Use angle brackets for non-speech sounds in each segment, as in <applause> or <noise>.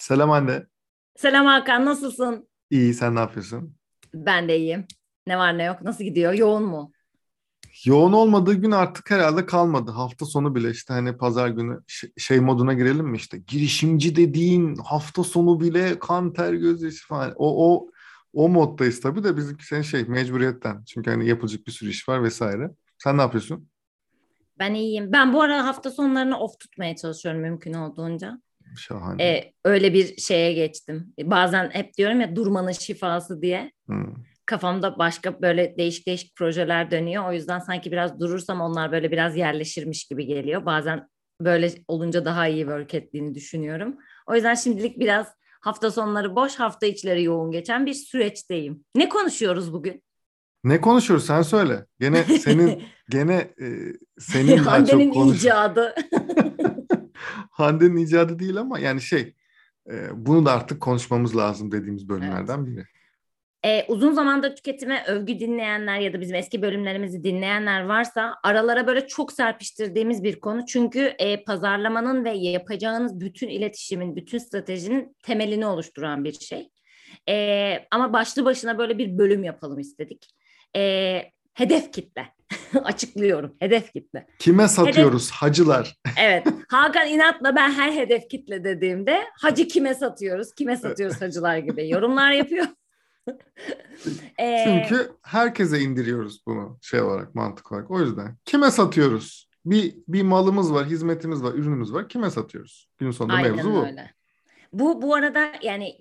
Selam anne. Selam Hakan, nasılsın? İyi, sen ne yapıyorsun? Ben de iyiyim. Ne var ne yok, nasıl gidiyor? Yoğun mu? Yoğun olmadığı gün artık herhalde kalmadı. Hafta sonu bile işte hani pazar günü şey, moduna girelim mi işte. Girişimci dediğin hafta sonu bile kan ter gözyaşı falan. O o o moddayız tabii de bizimki senin şey mecburiyetten. Çünkü hani yapılacak bir sürü iş var vesaire. Sen ne yapıyorsun? Ben iyiyim. Ben bu ara hafta sonlarını off tutmaya çalışıyorum mümkün olduğunca. Şahane. Ee, öyle bir şeye geçtim. Bazen hep diyorum ya durmanın şifası diye. Hmm. Kafamda başka böyle değişik değişik projeler dönüyor. O yüzden sanki biraz durursam onlar böyle biraz yerleşirmiş gibi geliyor. Bazen böyle olunca daha iyi work ettiğini düşünüyorum. O yüzden şimdilik biraz hafta sonları boş, hafta içleri yoğun geçen bir süreçteyim. Ne konuşuyoruz bugün? Ne konuşuyoruz sen söyle. Gene senin <laughs> gene e, senin daha çok konuş. icadı. <laughs> Hande'nin icadı değil ama yani şey e, bunu da artık konuşmamız lazım dediğimiz bölümlerden biri. Ee, uzun zamandır tüketime övgü dinleyenler ya da bizim eski bölümlerimizi dinleyenler varsa aralara böyle çok serpiştirdiğimiz bir konu. Çünkü e, pazarlamanın ve yapacağınız bütün iletişimin, bütün stratejinin temelini oluşturan bir şey. E, ama başlı başına böyle bir bölüm yapalım istedik. E, hedef kitle. <laughs> Açıklıyorum. Hedef kitle. Kime satıyoruz? Hacılar. <laughs> Evet. Hakan inatla ben her hedef kitle dediğimde hacı kime satıyoruz? Kime satıyoruz hacılar gibi yorumlar yapıyor. <laughs> Ee, Çünkü herkese indiriyoruz bunu şey olarak mantık olarak. O yüzden kime satıyoruz? Bir bir malımız var, hizmetimiz var, ürünümüz var. Kime satıyoruz? Günün sonunda Aynen mevzu bu. öyle. Bu bu arada yani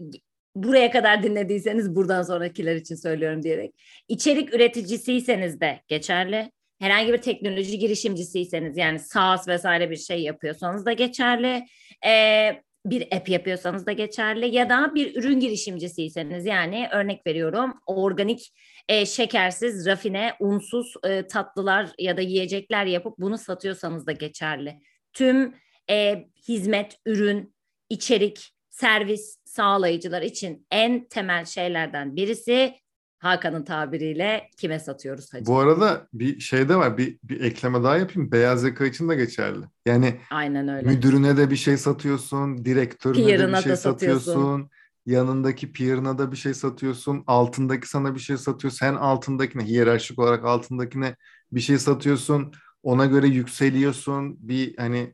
buraya kadar dinlediyseniz buradan sonrakiler için söylüyorum diyerek. İçerik üreticisiyseniz de geçerli. Herhangi bir teknoloji girişimcisiyseniz yani SaaS vesaire bir şey yapıyorsanız da geçerli. Ee, bir app yapıyorsanız da geçerli ya da bir ürün girişimcisiyseniz yani örnek veriyorum organik e, şekersiz rafine unsuz e, tatlılar ya da yiyecekler yapıp bunu satıyorsanız da geçerli. Tüm e, hizmet, ürün, içerik, servis sağlayıcılar için en temel şeylerden birisi Hakan'ın tabiriyle kime satıyoruz hacı? Bu arada bir şey de var. Bir, bir ekleme daha yapayım. Beyaz yaka için de geçerli. Yani Aynen öyle. müdürüne de bir şey satıyorsun, direktörüne de bir şey satıyorsun. satıyorsun. Yanındaki peer'ına da bir şey satıyorsun. Altındaki sana bir şey satıyor. Sen altındakine, hiyerarşik olarak altındakine bir şey satıyorsun. Ona göre yükseliyorsun. Bir hani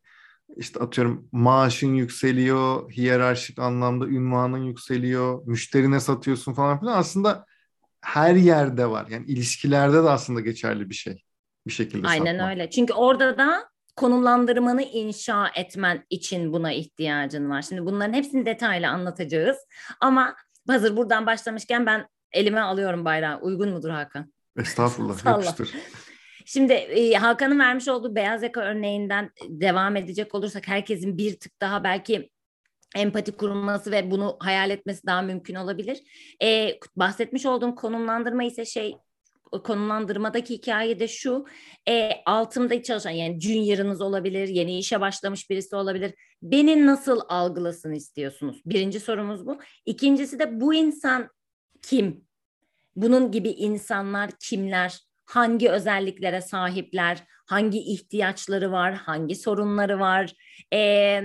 işte atıyorum maaşın yükseliyor, hiyerarşik anlamda ünvanın yükseliyor, müşterine satıyorsun falan filan. Aslında her yerde var. Yani ilişkilerde de aslında geçerli bir şey. Bir şekilde Aynen satmak. öyle. Çünkü orada da konumlandırmanı inşa etmen için buna ihtiyacın var. Şimdi bunların hepsini detaylı anlatacağız. Ama hazır buradan başlamışken ben elime alıyorum bayrağı. Uygun mudur Hakan? Estağfurullah, <laughs> yapıştır. Şimdi e, Hakan'ın vermiş olduğu beyaz yaka örneğinden devam edecek olursak herkesin bir tık daha belki empati kurulması ve bunu hayal etmesi daha mümkün olabilir. E, bahsetmiş olduğum konumlandırma ise şey konumlandırmadaki hikaye de şu. E, altımda çalışan yani junior'ınız olabilir yeni işe başlamış birisi olabilir. Beni nasıl algılasın istiyorsunuz? Birinci sorumuz bu. İkincisi de bu insan kim? Bunun gibi insanlar kimler? Hangi özelliklere sahipler? Hangi ihtiyaçları var? Hangi sorunları var? E,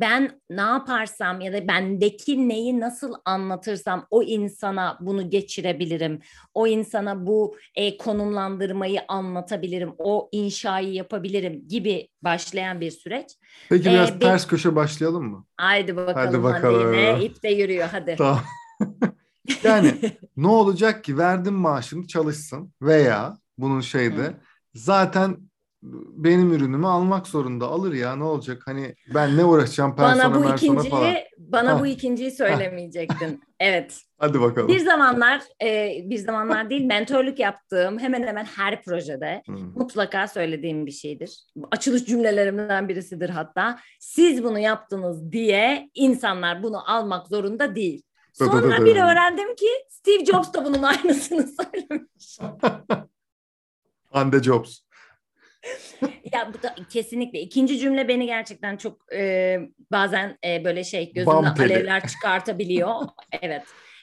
ben ne yaparsam ya da bendeki neyi nasıl anlatırsam o insana bunu geçirebilirim. O insana bu e, konumlandırmayı anlatabilirim. O inşayı yapabilirim gibi başlayan bir süreç. Peki Ee, biraz ben- ters köşe başlayalım mı? Haydi bakalım. Hadi Hadi bakalım. Yine ip de yürüyor hadi. Tamam. <laughs> yani ne olacak ki verdim maaşını çalışsın veya bunun şeyde Hı. zaten benim ürünümü almak zorunda alır ya ne olacak hani ben ne uğraşacağım persona bana bu mersona falan. ikinciyi bana Ha. bu ikinciyi söylemeyecektin. Evet. <laughs> Hadi bakalım. Bir zamanlar e, bir zamanlar değil mentörlük yaptığım hemen hemen her projede Hı. mutlaka söylediğim bir şeydir. Açılış cümlelerimden birisidir hatta. Siz bunu yaptınız diye insanlar bunu almak zorunda değil. Sonra bir öğrendim ki Steve Jobs da bunun aynısını <laughs> söylemiş. Hande Jobs. <laughs> ya bu da kesinlikle ikinci cümle beni gerçekten çok e, bazen e, böyle şey gözümden alevler çıkartabiliyor. <laughs> evet.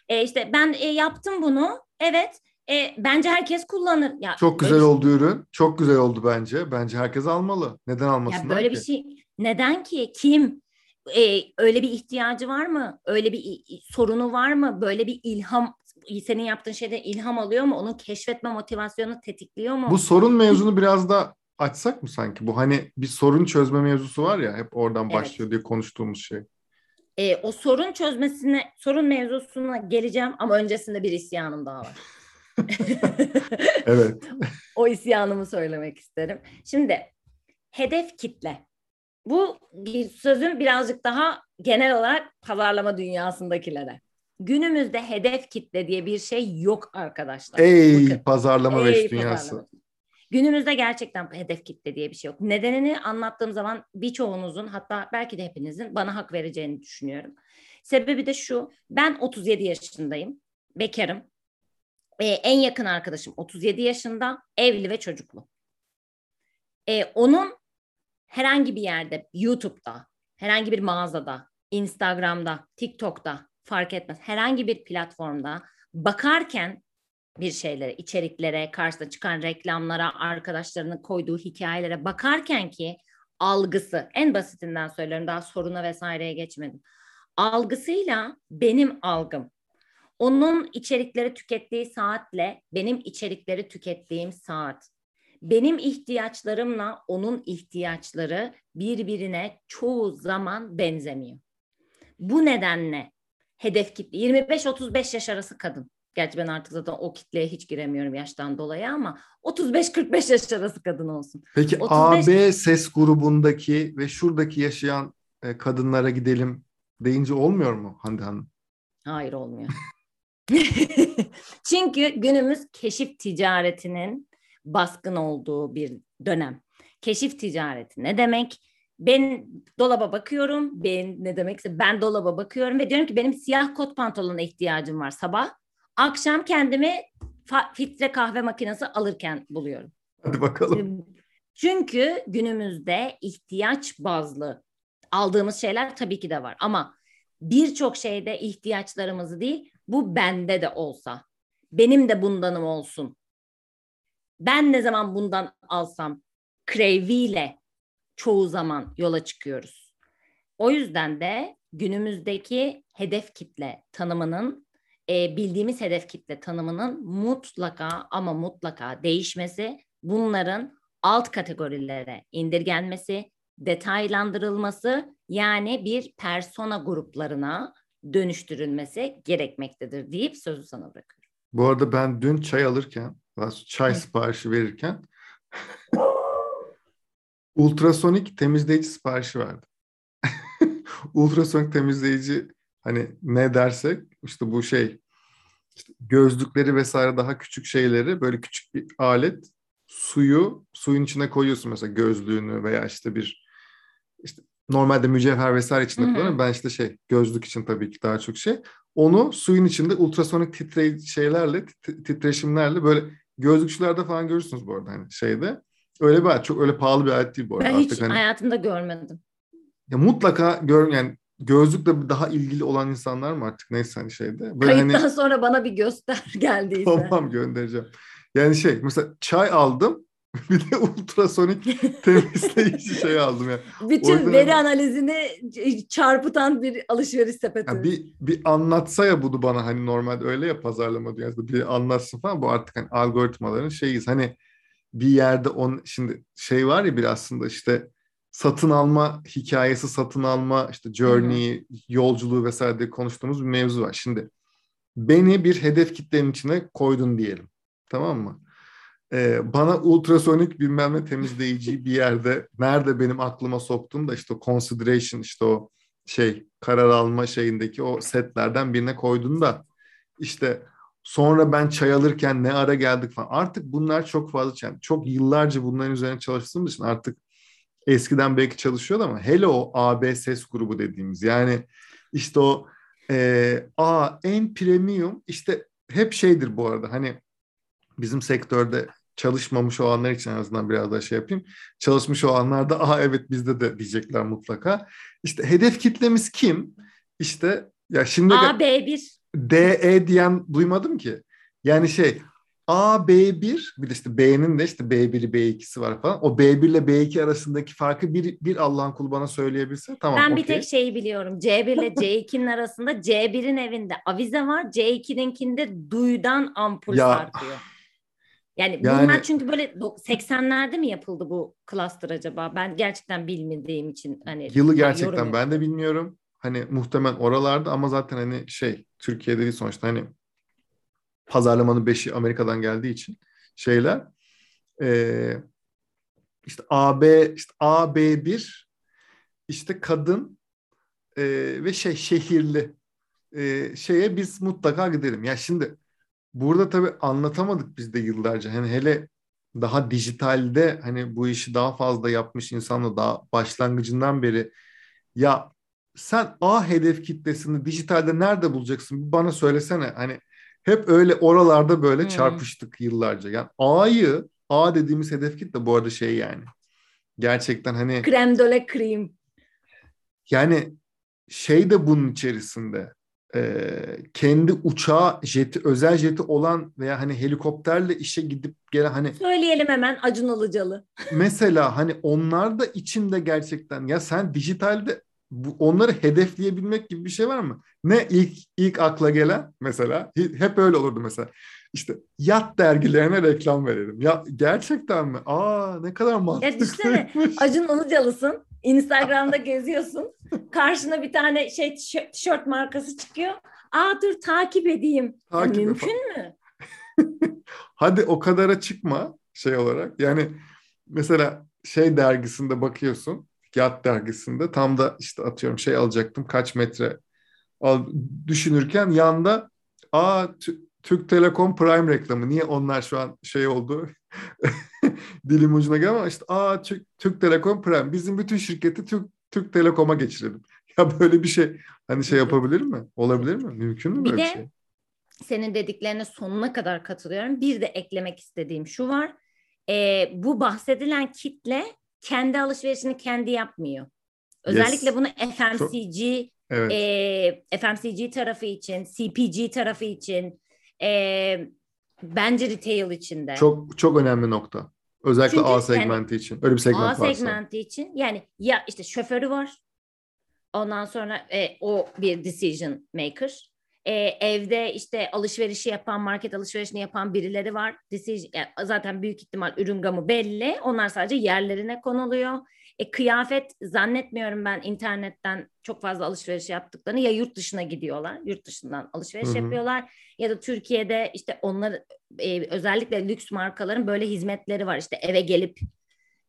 E, işte ben e, yaptım bunu. Evet. E, bence herkes kullanır. Ya Çok güzel öyle- oldu ürün. Çok güzel oldu bence. Bence herkes almalı. Neden Ya almasınlar böyle ki? bir şey neden ki? Kim? e, öyle bir ihtiyacı var mı? Öyle bir sorunu var mı? Böyle bir ilham senin yaptığın şeyde ilham alıyor mu? Onun keşfetme motivasyonu tetikliyor mu? Bu sorun mevzunu biraz da açsak mı sanki? Bu hani bir sorun çözme mevzusu var ya hep oradan evet. başlıyor diye konuştuğumuz şey. E, o sorun çözmesine, sorun mevzusuna geleceğim ama öncesinde bir isyanım daha var. <laughs> evet. <laughs> o isyanımı söylemek isterim. Şimdi hedef kitle. Bu bir sözün birazcık daha genel olarak pazarlama dünyasındakilere. Günümüzde hedef kitle diye bir şey yok arkadaşlar. Ey Bakın, pazarlama ey, dünyası. Pazarlama. Günümüzde gerçekten hedef kitle diye bir şey yok. Nedenini anlattığım zaman birçoğunuzun hatta belki de hepinizin bana hak vereceğini düşünüyorum. Sebebi de şu. Ben 37 yaşındayım. Bekarım. Ee, en yakın arkadaşım 37 yaşında. Evli ve çocuklu. Ee, onun herhangi bir yerde YouTube'da, herhangi bir mağazada, Instagram'da, TikTok'ta fark etmez. Herhangi bir platformda bakarken bir şeylere, içeriklere, karşısına çıkan reklamlara, arkadaşlarının koyduğu hikayelere bakarken ki algısı, en basitinden söylüyorum daha soruna vesaireye geçmedim. Algısıyla benim algım, onun içerikleri tükettiği saatle benim içerikleri tükettiğim saat, benim ihtiyaçlarımla onun ihtiyaçları birbirine çoğu zaman benzemiyor. Bu nedenle hedef kitle 25-35 yaş arası kadın. Gerçi ben artık zaten o kitleye hiç giremiyorum yaştan dolayı ama 35-45 yaş arası kadın olsun. Peki 35... AB ses grubundaki ve şuradaki yaşayan e, kadınlara gidelim deyince olmuyor mu Hande Hanım? Hayır olmuyor. <laughs> Çünkü günümüz keşif ticaretinin baskın olduğu bir dönem. Keşif ticareti ne demek? Ben dolaba bakıyorum. Ben ne demekse ben dolaba bakıyorum ve diyorum ki benim siyah kot pantolona ihtiyacım var sabah. Akşam kendimi filtre kahve makinesi alırken buluyorum. Hadi bakalım. Çünkü günümüzde ihtiyaç bazlı aldığımız şeyler tabii ki de var ama birçok şeyde ihtiyaçlarımızı değil bu bende de olsa benim de bundanım olsun ben ne zaman bundan alsam crave'iyle çoğu zaman yola çıkıyoruz. O yüzden de günümüzdeki hedef kitle tanımının e, bildiğimiz hedef kitle tanımının mutlaka ama mutlaka değişmesi, bunların alt kategorilere indirgenmesi, detaylandırılması yani bir persona gruplarına dönüştürülmesi gerekmektedir deyip sözü sana bırakıyorum. Bu arada ben dün çay alırken çay siparişi verirken <laughs> ultrasonik temizleyici siparişi verdim. <laughs> ultrasonik temizleyici hani ne dersek işte bu şey işte gözlükleri vesaire daha küçük şeyleri böyle küçük bir alet suyu suyun içine koyuyorsun mesela gözlüğünü veya işte bir işte normalde mücevher vesaire içinde kullanıyorum. Ben işte şey gözlük için tabii ki daha çok şey. Onu suyun içinde ultrasonik titre şeylerle titreşimlerle böyle gözlükçülerde falan görürsünüz bu arada hani şeyde. Öyle bir alet. Çok öyle pahalı bir alet değil bu arada. Ben Artık hiç hani, hayatımda görmedim. Ya mutlaka gör yani gözlükle daha ilgili olan insanlar mı artık neyse hani şeyde. Böyle Kayıttan hani, sonra bana bir göster <laughs> geldiyse. Tamam göndereceğim. Yani şey mesela çay aldım <laughs> bir de ultrasonik <laughs> temizleyici şey aldım ya. Bütün Oradan veri analizini çarpıtan bir alışveriş sepeti. Ya bir, bir anlatsa ya bunu bana hani normalde öyle ya pazarlama dünyasında bir anlatsın falan bu artık hani algoritmaların şeyiz. Hani bir yerde on şimdi şey var ya bir aslında işte satın alma hikayesi, satın alma işte journey, Hı-hı. yolculuğu vesaire diye konuştuğumuz bir mevzu var. Şimdi beni bir hedef kitlenin içine koydun diyelim. Tamam mı? Ee, bana ultrasonik bilmem ne temizleyici bir yerde nerede benim aklıma soktun da işte o consideration işte o şey karar alma şeyindeki o setlerden birine koydun da işte sonra ben çay alırken ne ara geldik falan. Artık bunlar çok fazla yani çok yıllarca bunların üzerine çalıştığım için artık eskiden belki çalışıyordu ama hele o AB ses grubu dediğimiz yani işte o e, A en premium işte hep şeydir bu arada hani bizim sektörde çalışmamış olanlar için en azından biraz daha şey yapayım. Çalışmış olanlar da aha evet bizde de diyecekler mutlaka. İşte hedef kitlemiz kim? İşte ya şimdi A, B1. DE diyen duymadım ki. Yani şey A, B1 bir de işte B'nin de işte B1'i B2'si var falan. O B1 ile B2 arasındaki farkı bir, bir Allah'ın kulu bana söyleyebilse tamam Ben bir tek şeyi biliyorum. C1 ile <laughs> C2'nin arasında C1'in evinde avize var. C2'ninkinde duyudan ampul Ya. sarkıyor. Yani, Yani- bunlar çünkü böyle do- 80'lerde mi yapıldı bu cluster acaba? Ben gerçekten bilmediğim için hani Yılı gerçekten ben de bilmiyorum. Hani muhtemelen oralarda ama zaten hani şey Türkiye'de değil sonuçta hani pazarlamanın beşi Amerika'dan geldiği için şeyler eee işte AB işte AB1 işte kadın eee, ve şey şehirli eee, şeye biz mutlaka gidelim. Ya şimdi burada tabii anlatamadık biz de yıllarca. Hani hele daha dijitalde hani bu işi daha fazla yapmış insanla daha başlangıcından beri ya sen A hedef kitlesini dijitalde nerede bulacaksın? Bana söylesene. Hani hep öyle oralarda böyle Hmm. çarpıştık yıllarca. Yani A'yı A dediğimiz hedef kitle bu arada şey yani. Gerçekten hani Krem döle krem. yani şey de bunun içerisinde Ee, kendi uçağı jeti özel jeti olan veya hani helikopterle işe gidip gelen hani Söyleyelim hemen Acun Ilıcalı. mesela hani onlar da içinde gerçekten ya sen dijitalde bu, onları hedefleyebilmek gibi bir şey var mı? Ne ilk ilk akla gelen mesela hep öyle olurdu mesela. İşte yat dergilerine reklam verelim. Ya gerçekten mi? Aa ne kadar düşünsene, mantıklıymış. Acun Ilıcalısın. Instagram'da <laughs> geziyorsun. Karşına bir tane şey tişört, markası çıkıyor. Aa dur takip edeyim. Ya Takip et- mümkün mü? <laughs> Hadi o kadara çıkma şey olarak. Yani mesela şey dergisinde bakıyorsun. Yat dergisinde tam da işte atıyorum şey alacaktım kaç metre al, düşünürken yanda aa Tü- Türk Telekom Prime reklamı. Niye onlar şu an şey oldu? <laughs> Dilim ucuna geldi ama işte aa Türk, Türk Telekom Prime. Bizim bütün şirketi Türk, Türk Telekom'a geçirelim. <laughs> Ya böyle bir şey hani şey yapabilir mi? Olabilir mi? Mümkün mü böyle bir de şey? senin dediklerine sonuna kadar katılıyorum. Bir de eklemek istediğim şu var. Ee, bu bahsedilen kitle kendi alışverişini kendi yapmıyor. Özellikle Yes. bunu FMCG, Evet. e, FMCG tarafı için, CPG tarafı için, e, bence retail içinde. Çok çok önemli nokta. Özellikle Çünkü A yani segmenti için. Öyle bir segment A varsa. segmenti için yani ya işte şoförü var. Ondan sonra e, o bir decision maker. E, evde işte alışverişi yapan, market alışverişini yapan birileri var. Decision, yani zaten büyük ihtimal ürün gamı belli. Onlar sadece yerlerine konuluyor. E, kıyafet zannetmiyorum ben internetten çok fazla alışveriş yaptıklarını ya yurt dışına gidiyorlar, yurt dışından alışveriş Hı hı. yapıyorlar ya da Türkiye'de işte onlar e, özellikle lüks markaların böyle hizmetleri var. İşte eve gelip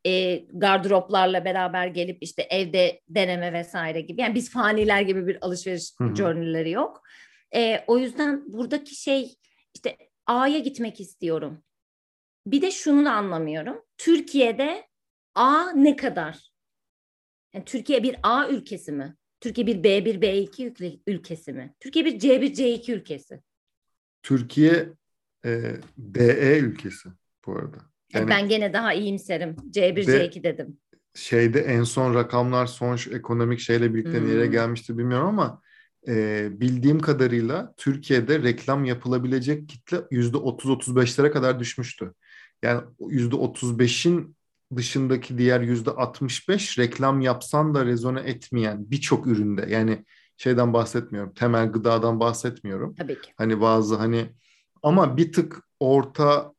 e, gardıroplarla beraber gelip işte evde deneme vesaire gibi. Yani biz faniler gibi bir alışveriş journeyleri yok. E, o yüzden buradaki şey işte A'ya gitmek istiyorum. Bir de şunu da anlamıyorum. Türkiye'de A ne kadar? Yani Türkiye bir A ülkesi mi? Türkiye bir B1, B2 ülke- ülkesi mi? Türkiye bir C1, C2 ülkesi. Türkiye e, DE ülkesi bu arada. Yani ben gene daha iyimserim. C1, Ve- C2 dedim. şeyde en son rakamlar son ekonomik şeyle birlikte Hmm. nereye gelmişti bilmiyorum ama e, bildiğim kadarıyla Türkiye'de reklam yapılabilecek kitle yüzde 30-35'lere kadar düşmüştü. Yani yüzde 35'in dışındaki diğer yüzde 65 reklam yapsan da rezone etmeyen birçok üründe yani şeyden bahsetmiyorum temel gıdadan bahsetmiyorum. Tabii ki. Hani bazı hani ama bir tık orta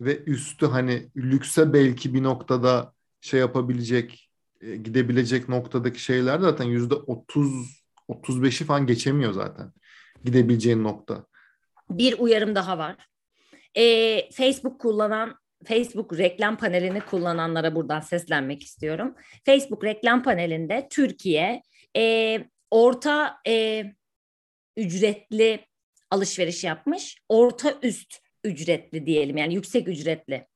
ve üstü hani lükse belki bir noktada şey yapabilecek, e, gidebilecek noktadaki şeyler zaten yüzde 30 35'i falan geçemiyor zaten. Gidebileceğin nokta. Bir uyarım daha var. Ee, Facebook kullanan, Facebook reklam panelini kullananlara buradan seslenmek istiyorum. Facebook reklam panelinde Türkiye e, orta e, ücretli alışveriş yapmış, orta üst ücretli diyelim yani yüksek ücretli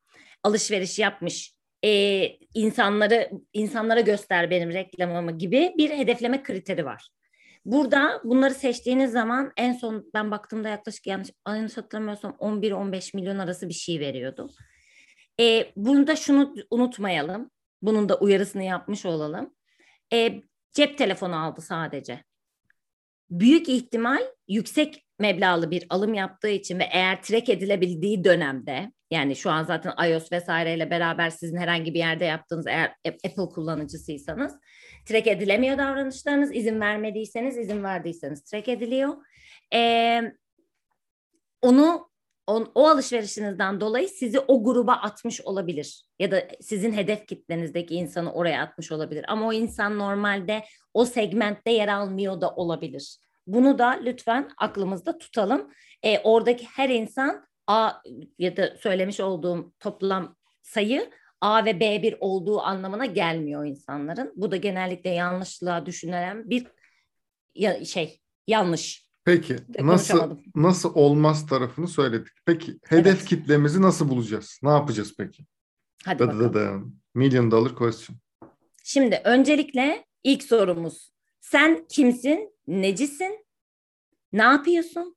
alışveriş yapmış e, insanları insanlara göster benim reklamımı gibi bir hedefleme kriteri var. Burada bunları seçtiğiniz zaman en son ben baktığımda yaklaşık yanlış, yanlış hatırlamıyorsam 11-15 milyon arası bir şey veriyordu. E, bunda şunu unutmayalım. Bunun da uyarısını yapmış olalım. E, cep telefonu aldı sadece. Büyük ihtimal yüksek meblağlı bir alım yaptığı için ve eğer track edilebildiği dönemde yani şu an zaten iOS vesaireyle beraber sizin herhangi bir yerde yaptığınız eğer Apple kullanıcısıysanız track edilemiyor davranışlarınız. izin vermediyseniz, izin verdiyseniz track ediliyor. Ee, onu on, o alışverişinizden dolayı sizi o gruba atmış olabilir. Ya da sizin hedef kitlenizdeki insanı oraya atmış olabilir. Ama o insan normalde o segmentte yer almıyor da olabilir. Bunu da lütfen aklımızda tutalım. E, oradaki her insan A ya da söylemiş olduğum toplam sayı A ve B1 olduğu anlamına gelmiyor insanların. Bu da genellikle yanlışlığa düşünülen bir ya, şey yanlış. Peki nasıl nasıl olmaz tarafını söyledik. Peki hedef evet. kitlemizi nasıl bulacağız? Ne yapacağız peki? Hadi da, bakalım. Da, da. Million dollar question. Şimdi öncelikle ilk sorumuz. Sen kimsin? Necisin? Ne yapıyorsun?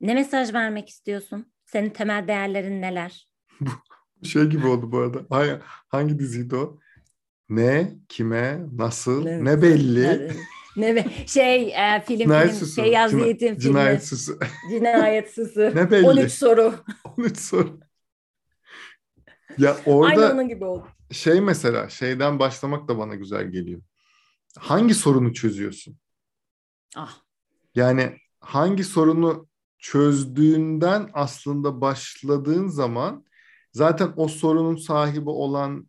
Ne mesaj vermek istiyorsun? Senin temel değerlerin neler? <laughs> şey gibi oldu bu arada. Hangi, hangi diziydi o? Ne, kime, nasıl, ne, ne belli. Ne be, şey e, film cinayet film susu. şey yaz Cina, filmi. Cinayet susu. Cinayet susu. <laughs> ne belli. 13 soru. <laughs> 13 soru. Ya orada Aynı onun gibi oldu. Şey mesela şeyden başlamak da bana güzel geliyor. Hangi sorunu çözüyorsun? Ah. Yani hangi sorunu çözdüğünden aslında başladığın zaman zaten o sorunun sahibi olan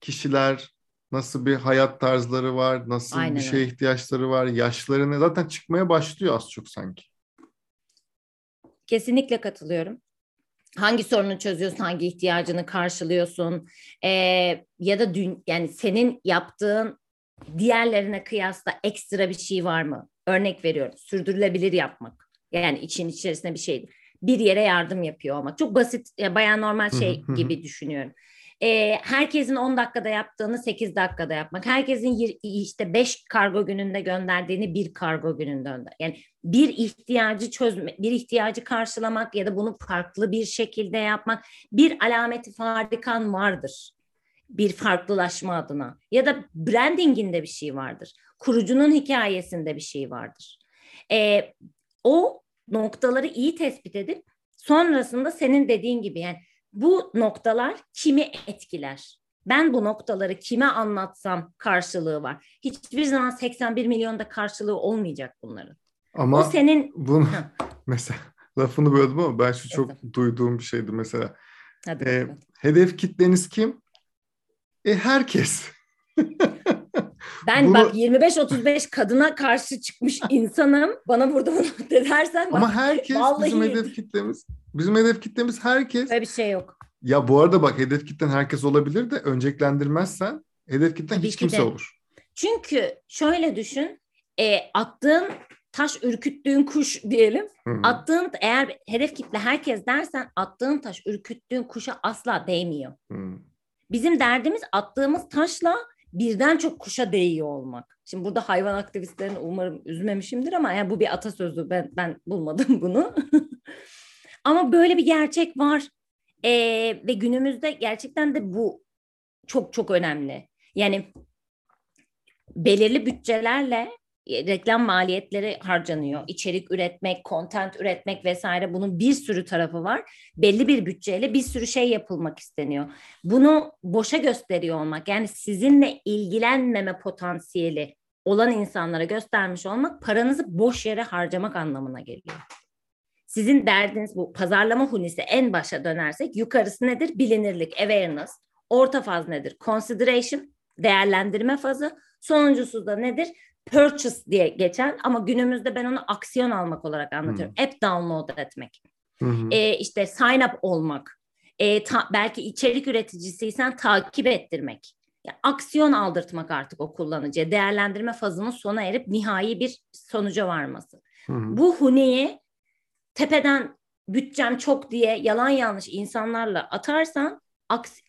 kişiler nasıl bir hayat tarzları var, nasıl Aynen bir şeye ihtiyaçları var, yaşlarını zaten çıkmaya başlıyor az çok sanki. Kesinlikle katılıyorum. Hangi sorunu çözüyorsun, hangi ihtiyacını karşılıyorsun ee, ya da dün yani senin yaptığın diğerlerine kıyasla ekstra bir şey var mı? Örnek veriyorum, sürdürülebilir yapmak. Yani için içerisinde bir şeydi. Bir yere yardım yapıyor olmak. Çok basit, ya bayağı normal şey gibi düşünüyorum. Ee, herkesin 10 dakikada yaptığını 8 dakikada yapmak. Herkesin işte 5 kargo gününde gönderdiğini bir kargo gününde gönder. Yani bir ihtiyacı çözme, bir ihtiyacı karşılamak ya da bunu farklı bir şekilde yapmak. Bir alameti farikan vardır. Bir farklılaşma adına. Ya da brandinginde bir şey vardır. Kurucunun hikayesinde bir şey vardır. Ee, o noktaları iyi tespit edip sonrasında senin dediğin gibi yani bu noktalar kimi etkiler? Ben bu noktaları kime anlatsam karşılığı var. Hiçbir zaman 81 milyonda karşılığı olmayacak bunların. Ama o senin bunu <laughs> mesela lafını böldüm ama ben şu çok duyduğum bir şeydi mesela. Hadi ee, hedef kitleniz kim? E herkes. <laughs> Ben Bunu... bak 25-35 kadına karşı çıkmış insanım. Bana burada bunu <laughs> dersen bak, Ama herkes vallahi... bizim hedef kitlemiz. Bizim hedef kitlemiz herkes. Böyle bir şey yok. Ya bu arada bak hedef kitlen herkes olabilir de önceliklendirmezsen hedef kitlen hiç kimse de. olur. Çünkü şöyle düşün. E, attığın taş ürküttüğün kuş diyelim. Hı-hı. Attığın eğer hedef kitle herkes dersen attığın taş ürküttüğün kuşa asla değmiyor. Hı-hı. Bizim derdimiz attığımız taşla birden çok kuşa değiyor olmak. Şimdi burada hayvan aktivistlerini umarım üzmemişimdir ama yani bu bir atasözü ben ben bulmadım <laughs> bunu. ama böyle bir gerçek var. Ee, ve günümüzde gerçekten de bu çok çok önemli. Yani belirli bütçelerle reklam maliyetleri harcanıyor. İçerik üretmek, content üretmek vesaire bunun bir sürü tarafı var. Belli bir bütçeyle bir sürü şey yapılmak isteniyor. Bunu boşa gösteriyor olmak yani sizinle ilgilenmeme potansiyeli olan insanlara göstermiş olmak paranızı boş yere harcamak anlamına geliyor. Sizin derdiniz bu pazarlama hunisi en başa dönersek yukarısı nedir? Bilinirlik, awareness. Orta faz nedir? Consideration, değerlendirme fazı. Sonuncusu da nedir? Purchase diye geçen ama günümüzde ben onu aksiyon almak olarak anlatıyorum. Hmm. App download etmek. Hmm. E, işte sign up olmak. E, ta, belki içerik üreticisiysen takip ettirmek. Yani aksiyon aldırtmak artık o kullanıcıya. Değerlendirme fazının sona erip nihai bir sonuca varması. Hmm. Bu huneyi tepeden bütçem çok diye yalan yanlış insanlarla atarsan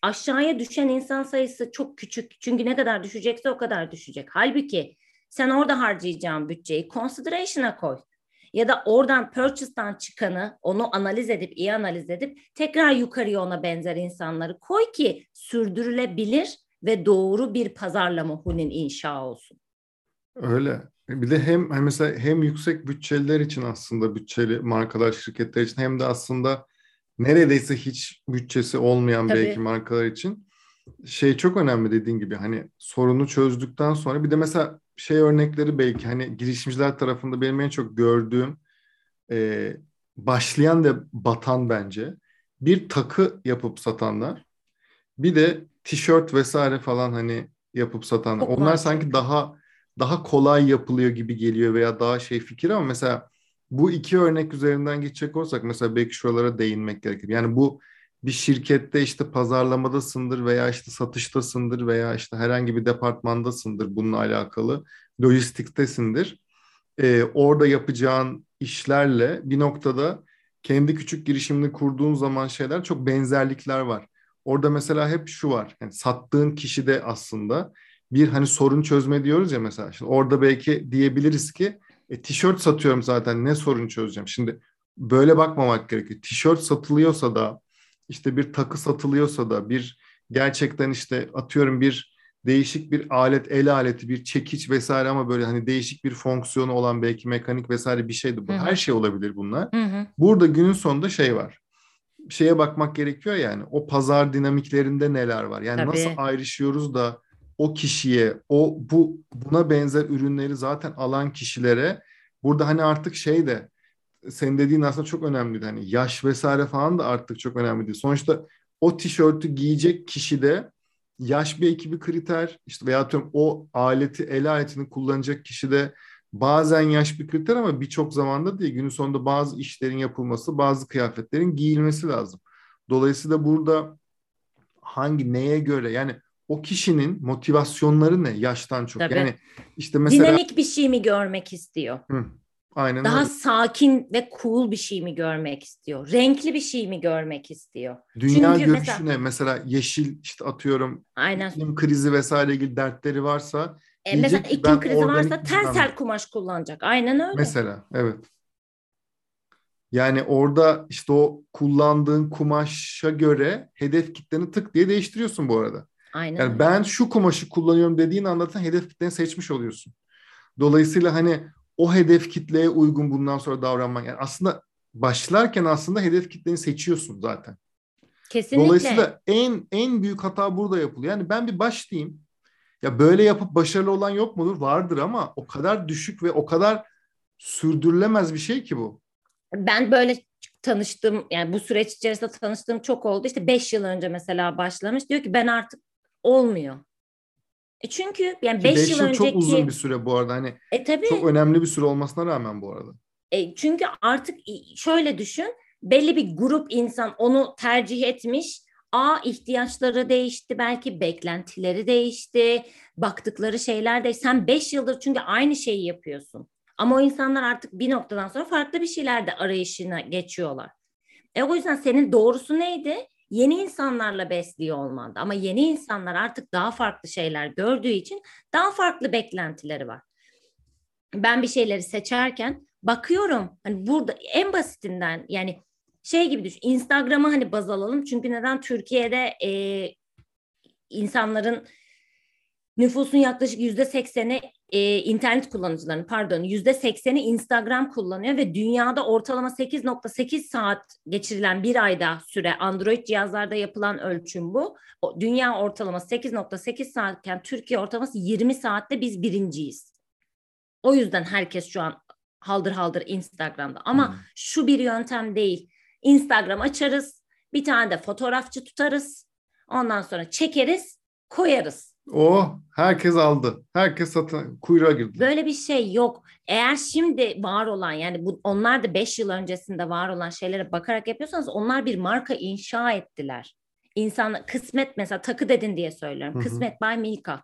aşağıya düşen insan sayısı çok küçük. Çünkü ne kadar düşecekse o kadar düşecek. Halbuki sen orada harcayacağın bütçeyi consideration'a koy. Ya da oradan purchase'dan çıkanı onu analiz edip iyi analiz edip tekrar yukarıya ona benzer insanları koy ki sürdürülebilir ve doğru bir pazarlama hunin inşa olsun. Öyle. Bir de hem hani mesela hem yüksek bütçeliler için aslında bütçeli markalar şirketler için hem de aslında neredeyse hiç bütçesi olmayan Tabii. belki markalar için şey çok önemli dediğin gibi hani sorunu çözdükten sonra bir de mesela şey örnekleri belki hani girişimciler tarafında benim en çok gördüğüm e, başlayan ve batan bence bir takı yapıp satanlar bir de tişört vesaire falan hani yapıp satanlar. Çok Onlar var sanki daha daha kolay yapılıyor gibi geliyor veya daha şey fikir ama mesela bu iki örnek üzerinden geçecek olsak mesela belki şuralara değinmek gerekir. Yani bu bir şirkette işte pazarlamadasındır veya işte satıştasındır veya işte herhangi bir departmandasındır bununla alakalı. Lojistiktesindir. Ee, orada yapacağın işlerle bir noktada kendi küçük girişimini kurduğun zaman şeyler çok benzerlikler var. Orada mesela hep şu var. Yani sattığın kişi de aslında bir hani sorun çözme diyoruz ya mesela. Şimdi orada belki diyebiliriz ki e, tişört satıyorum zaten ne sorun çözeceğim. Şimdi böyle bakmamak gerekiyor. Tişört satılıyorsa da işte bir takı satılıyorsa da bir gerçekten işte atıyorum bir değişik bir alet, el aleti, bir çekiç vesaire ama böyle hani değişik bir fonksiyonu olan belki mekanik vesaire bir şeydi bu. Hı hı. Her şey olabilir bunlar. Hı hı. Burada günün sonunda şey var. Şeye bakmak gerekiyor yani. O pazar dinamiklerinde neler var? Yani Tabii. nasıl ayrışıyoruz da o kişiye, o bu buna benzer ürünleri zaten alan kişilere burada hani artık şey de senin dediğin aslında çok önemliydi. Hani yaş vesaire falan da artık çok önemli değil. Sonuçta o tişörtü giyecek kişi de yaş bir ekibi kriter işte veya atıyorum o aleti el aletini kullanacak kişi de bazen yaş bir kriter ama birçok zamanda değil. Günün sonunda bazı işlerin yapılması, bazı kıyafetlerin giyilmesi lazım. Dolayısıyla burada hangi neye göre yani o kişinin motivasyonları ne yaştan çok. Tabii. Yani işte mesela Dinamik bir şey mi görmek istiyor? Hı, aynen Daha öyle. sakin ve cool bir şey mi görmek istiyor? Renkli bir şey mi görmek istiyor? Dünya Çünkü görüşüne mesela- mesela, yeşil işte atıyorum Aynen. iklim krizi vesaire ilgili dertleri varsa E, mesela iklim krizi varsa tensel kumaş kullanacak. Aynen öyle. Mesela evet. Yani orada işte o kullandığın kumaşa göre hedef kitleni tık diye değiştiriyorsun bu arada. Aynen Yani ben şu kumaşı kullanıyorum dediğin anda sen hedef kitleni seçmiş oluyorsun. Dolayısıyla hani o hedef kitleye uygun bundan sonra davranmak. Yani aslında başlarken aslında hedef kitleni seçiyorsun zaten. Kesinlikle. Dolayısıyla en en büyük hata burada yapılıyor. Yani ben bir başlayayım. Ya böyle yapıp başarılı olan yok mudur? Vardır ama o kadar düşük ve o kadar sürdürülemez bir şey ki bu. Ben böyle tanıştığım yani bu süreç içerisinde tanıştığım çok oldu. İşte 5 yıl önce mesela başlamış. Diyor ki ben artık olmuyor. E çünkü yani 5 5 yıl, yıl çok önceki uzun bir süre bu arada. Hani e tabii çok önemli bir süre olmasına rağmen bu arada. E, çünkü artık şöyle düşün, belli bir grup insan onu tercih etmiş. A ihtiyaçları değişti, belki beklentileri değişti, baktıkları şeyler değişti. Sen 5 yıldır çünkü aynı şeyi yapıyorsun. Ama o insanlar artık bir noktadan sonra farklı bir şeyler de arayışına geçiyorlar. E o yüzden senin doğrusu neydi? Yeni insanlarla besliyor olmandı. Ama yeni insanlar artık daha farklı şeyler gördüğü için daha farklı beklentileri var. Ben bir şeyleri seçerken bakıyorum hani burada en basitinden yani şey gibi düşün Instagram'ı hani baz alalım çünkü neden Türkiye'de e, insanların nüfusun yaklaşık yüzde sekseni e, internet kullanıcılarının pardon yüzde sekseni Instagram kullanıyor ve dünyada ortalama 8.8 saat geçirilen bir ayda süre Android cihazlarda yapılan ölçüm bu. O, dünya ortalaması 8.8 saatken Türkiye ortalaması 20 saatte biz birinciyiz. O yüzden herkes şu an haldır haldır Instagram'da. Ama Hmm. şu bir yöntem değil. Instagram açarız, bir tane de fotoğrafçı tutarız. Ondan sonra çekeriz, koyarız. Oh herkes aldı. Herkes satın kuyruğa girdi. Böyle bir şey yok. Eğer şimdi var olan yani bu onlar da 5 yıl öncesinde var olan şeylere bakarak yapıyorsanız onlar bir marka inşa ettiler. İnsan kısmet mesela takı dedin diye söylüyorum. Hı hı. Kısmet by Milka.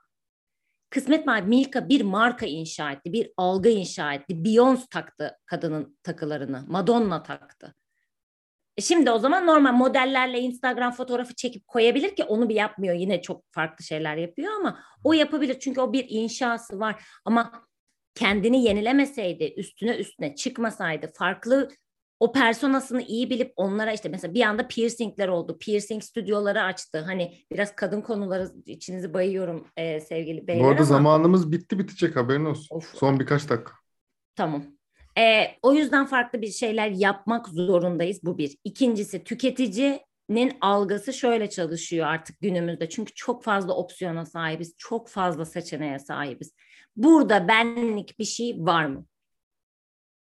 Kısmet by Milka bir marka inşa etti, bir algı inşa etti. Beyoncé taktı kadının takılarını, Madonna taktı. E şimdi o zaman normal modellerle Instagram fotoğrafı çekip koyabilir ki onu bir yapmıyor. Yine çok farklı şeyler yapıyor ama o yapabilir çünkü o bir inşası var. Ama kendini yenilemeseydi, üstüne üstüne çıkmasaydı, farklı o personasını iyi bilip onlara işte mesela bir anda piercingler oldu. Piercing stüdyoları açtı. Hani biraz kadın konuları içinizi bayıyorum e, sevgili beyler Bu arada ama. zamanımız bitti bitecek haberin olsun. Of. Son birkaç dakika. Tamam. E, o yüzden farklı bir şeyler yapmak zorundayız. Bu bir. İkincisi tüketicinin algısı şöyle çalışıyor artık günümüzde. Çünkü çok fazla opsiyona sahibiz. Çok fazla seçeneğe sahibiz. Burada benlik bir şey var mı?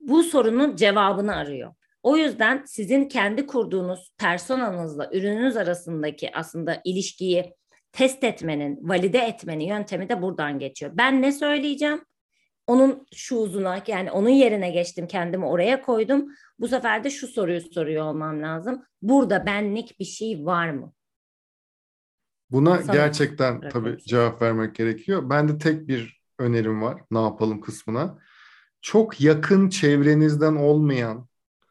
Bu sorunun cevabını arıyor. O yüzden sizin kendi kurduğunuz personanızla ürününüz arasındaki aslında ilişkiyi test etmenin, valide etmenin yöntemi de buradan geçiyor. Ben ne söyleyeceğim? Onun şu uzuna yani onun yerine geçtim kendimi oraya koydum. Bu sefer de şu soruyu soruyor olmam lazım. Burada benlik bir şey var mı? Buna Sana gerçekten tabii cevap vermek gerekiyor. Ben de tek bir önerim var. Ne yapalım kısmına. Çok yakın çevrenizden olmayan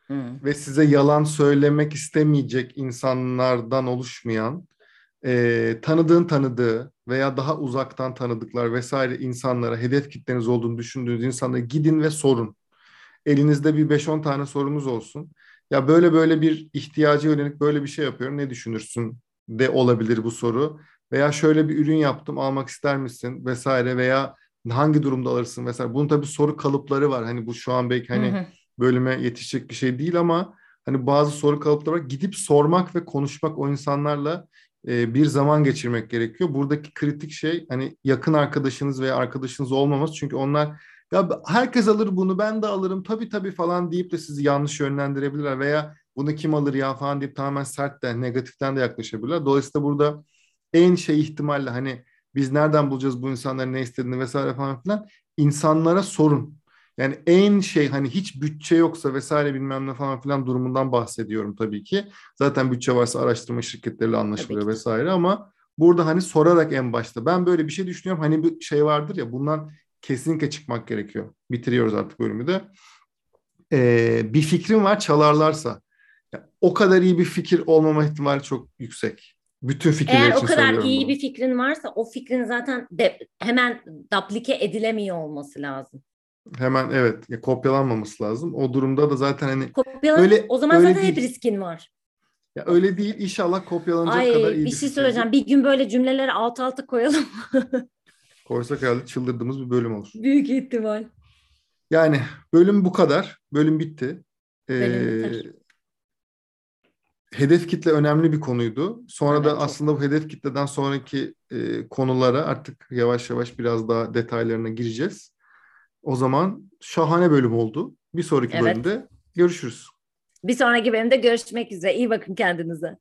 Hmm. ve size yalan söylemek istemeyecek insanlardan oluşmayan e, tanıdığın tanıdığı veya daha uzaktan tanıdıklar vesaire insanlara hedef kitleniz olduğunu düşündüğünüz insanlara gidin ve sorun. Elinizde bir 5-10 tane sorumuz olsun. Ya böyle böyle bir ihtiyaca yönelik böyle bir şey yapıyorum. Ne düşünürsün de olabilir bu soru. Veya şöyle bir ürün yaptım almak ister misin vesaire veya hangi durumda alırsın vesaire. Bunun tabii soru kalıpları var. Hani bu şu an belki hani Hı hı. bölüme yetişecek bir şey değil ama hani bazı soru kalıpları var. Gidip sormak ve konuşmak o insanlarla e, bir zaman geçirmek gerekiyor. Buradaki kritik şey hani yakın arkadaşınız veya arkadaşınız olmaması. Çünkü onlar ya herkes alır bunu ben de alırım tabii tabii falan deyip de sizi yanlış yönlendirebilirler veya bunu kim alır ya falan deyip tamamen sert de negatiften de yaklaşabilirler. Dolayısıyla burada en şey ihtimalle hani biz nereden bulacağız bu insanların ne istediğini vesaire falan filan insanlara sorun. Yani en şey hani hiç bütçe yoksa vesaire bilmem ne falan filan durumundan bahsediyorum tabii ki. Zaten bütçe varsa araştırma şirketleriyle anlaşılıyor vesaire ama burada hani sorarak en başta ben böyle bir şey düşünüyorum. Hani bir şey vardır ya bundan kesinlikle çıkmak gerekiyor. Bitiriyoruz artık bölümü de. Ee, bir fikrim var çalarlarsa. O kadar iyi bir fikir olmama ihtimali çok yüksek. Bütün fikirler Eğer için o kadar iyi bunu. bir fikrin varsa o fikrin zaten de, hemen duplike edilemiyor olması lazım. Hemen evet ya, kopyalanmaması lazım. O durumda da zaten hani Kopyalan Öyle- o zaman öyle zaten hep değil. riskin var. ya öyle değil inşallah kopyalanacak Ay kadar iyi bir bir şey söyleyeceğim. Bir gün böyle cümleleri alt alta koyalım. <laughs> Koysak herhalde çıldırdığımız bir bölüm olur. Büyük ihtimal. Yani bölüm bu kadar. Bölüm bitti. Ee, Bölüm biter. hedef kitle önemli bir konuydu. Sonra Evet, da çok. aslında bu hedef kitleden sonraki e, konulara artık yavaş yavaş biraz daha detaylarına gireceğiz. O zaman şahane bölüm oldu. Bir sonraki Evet. bölümde görüşürüz. Bir sonraki bölümde görüşmek üzere. İyi bakın kendinize.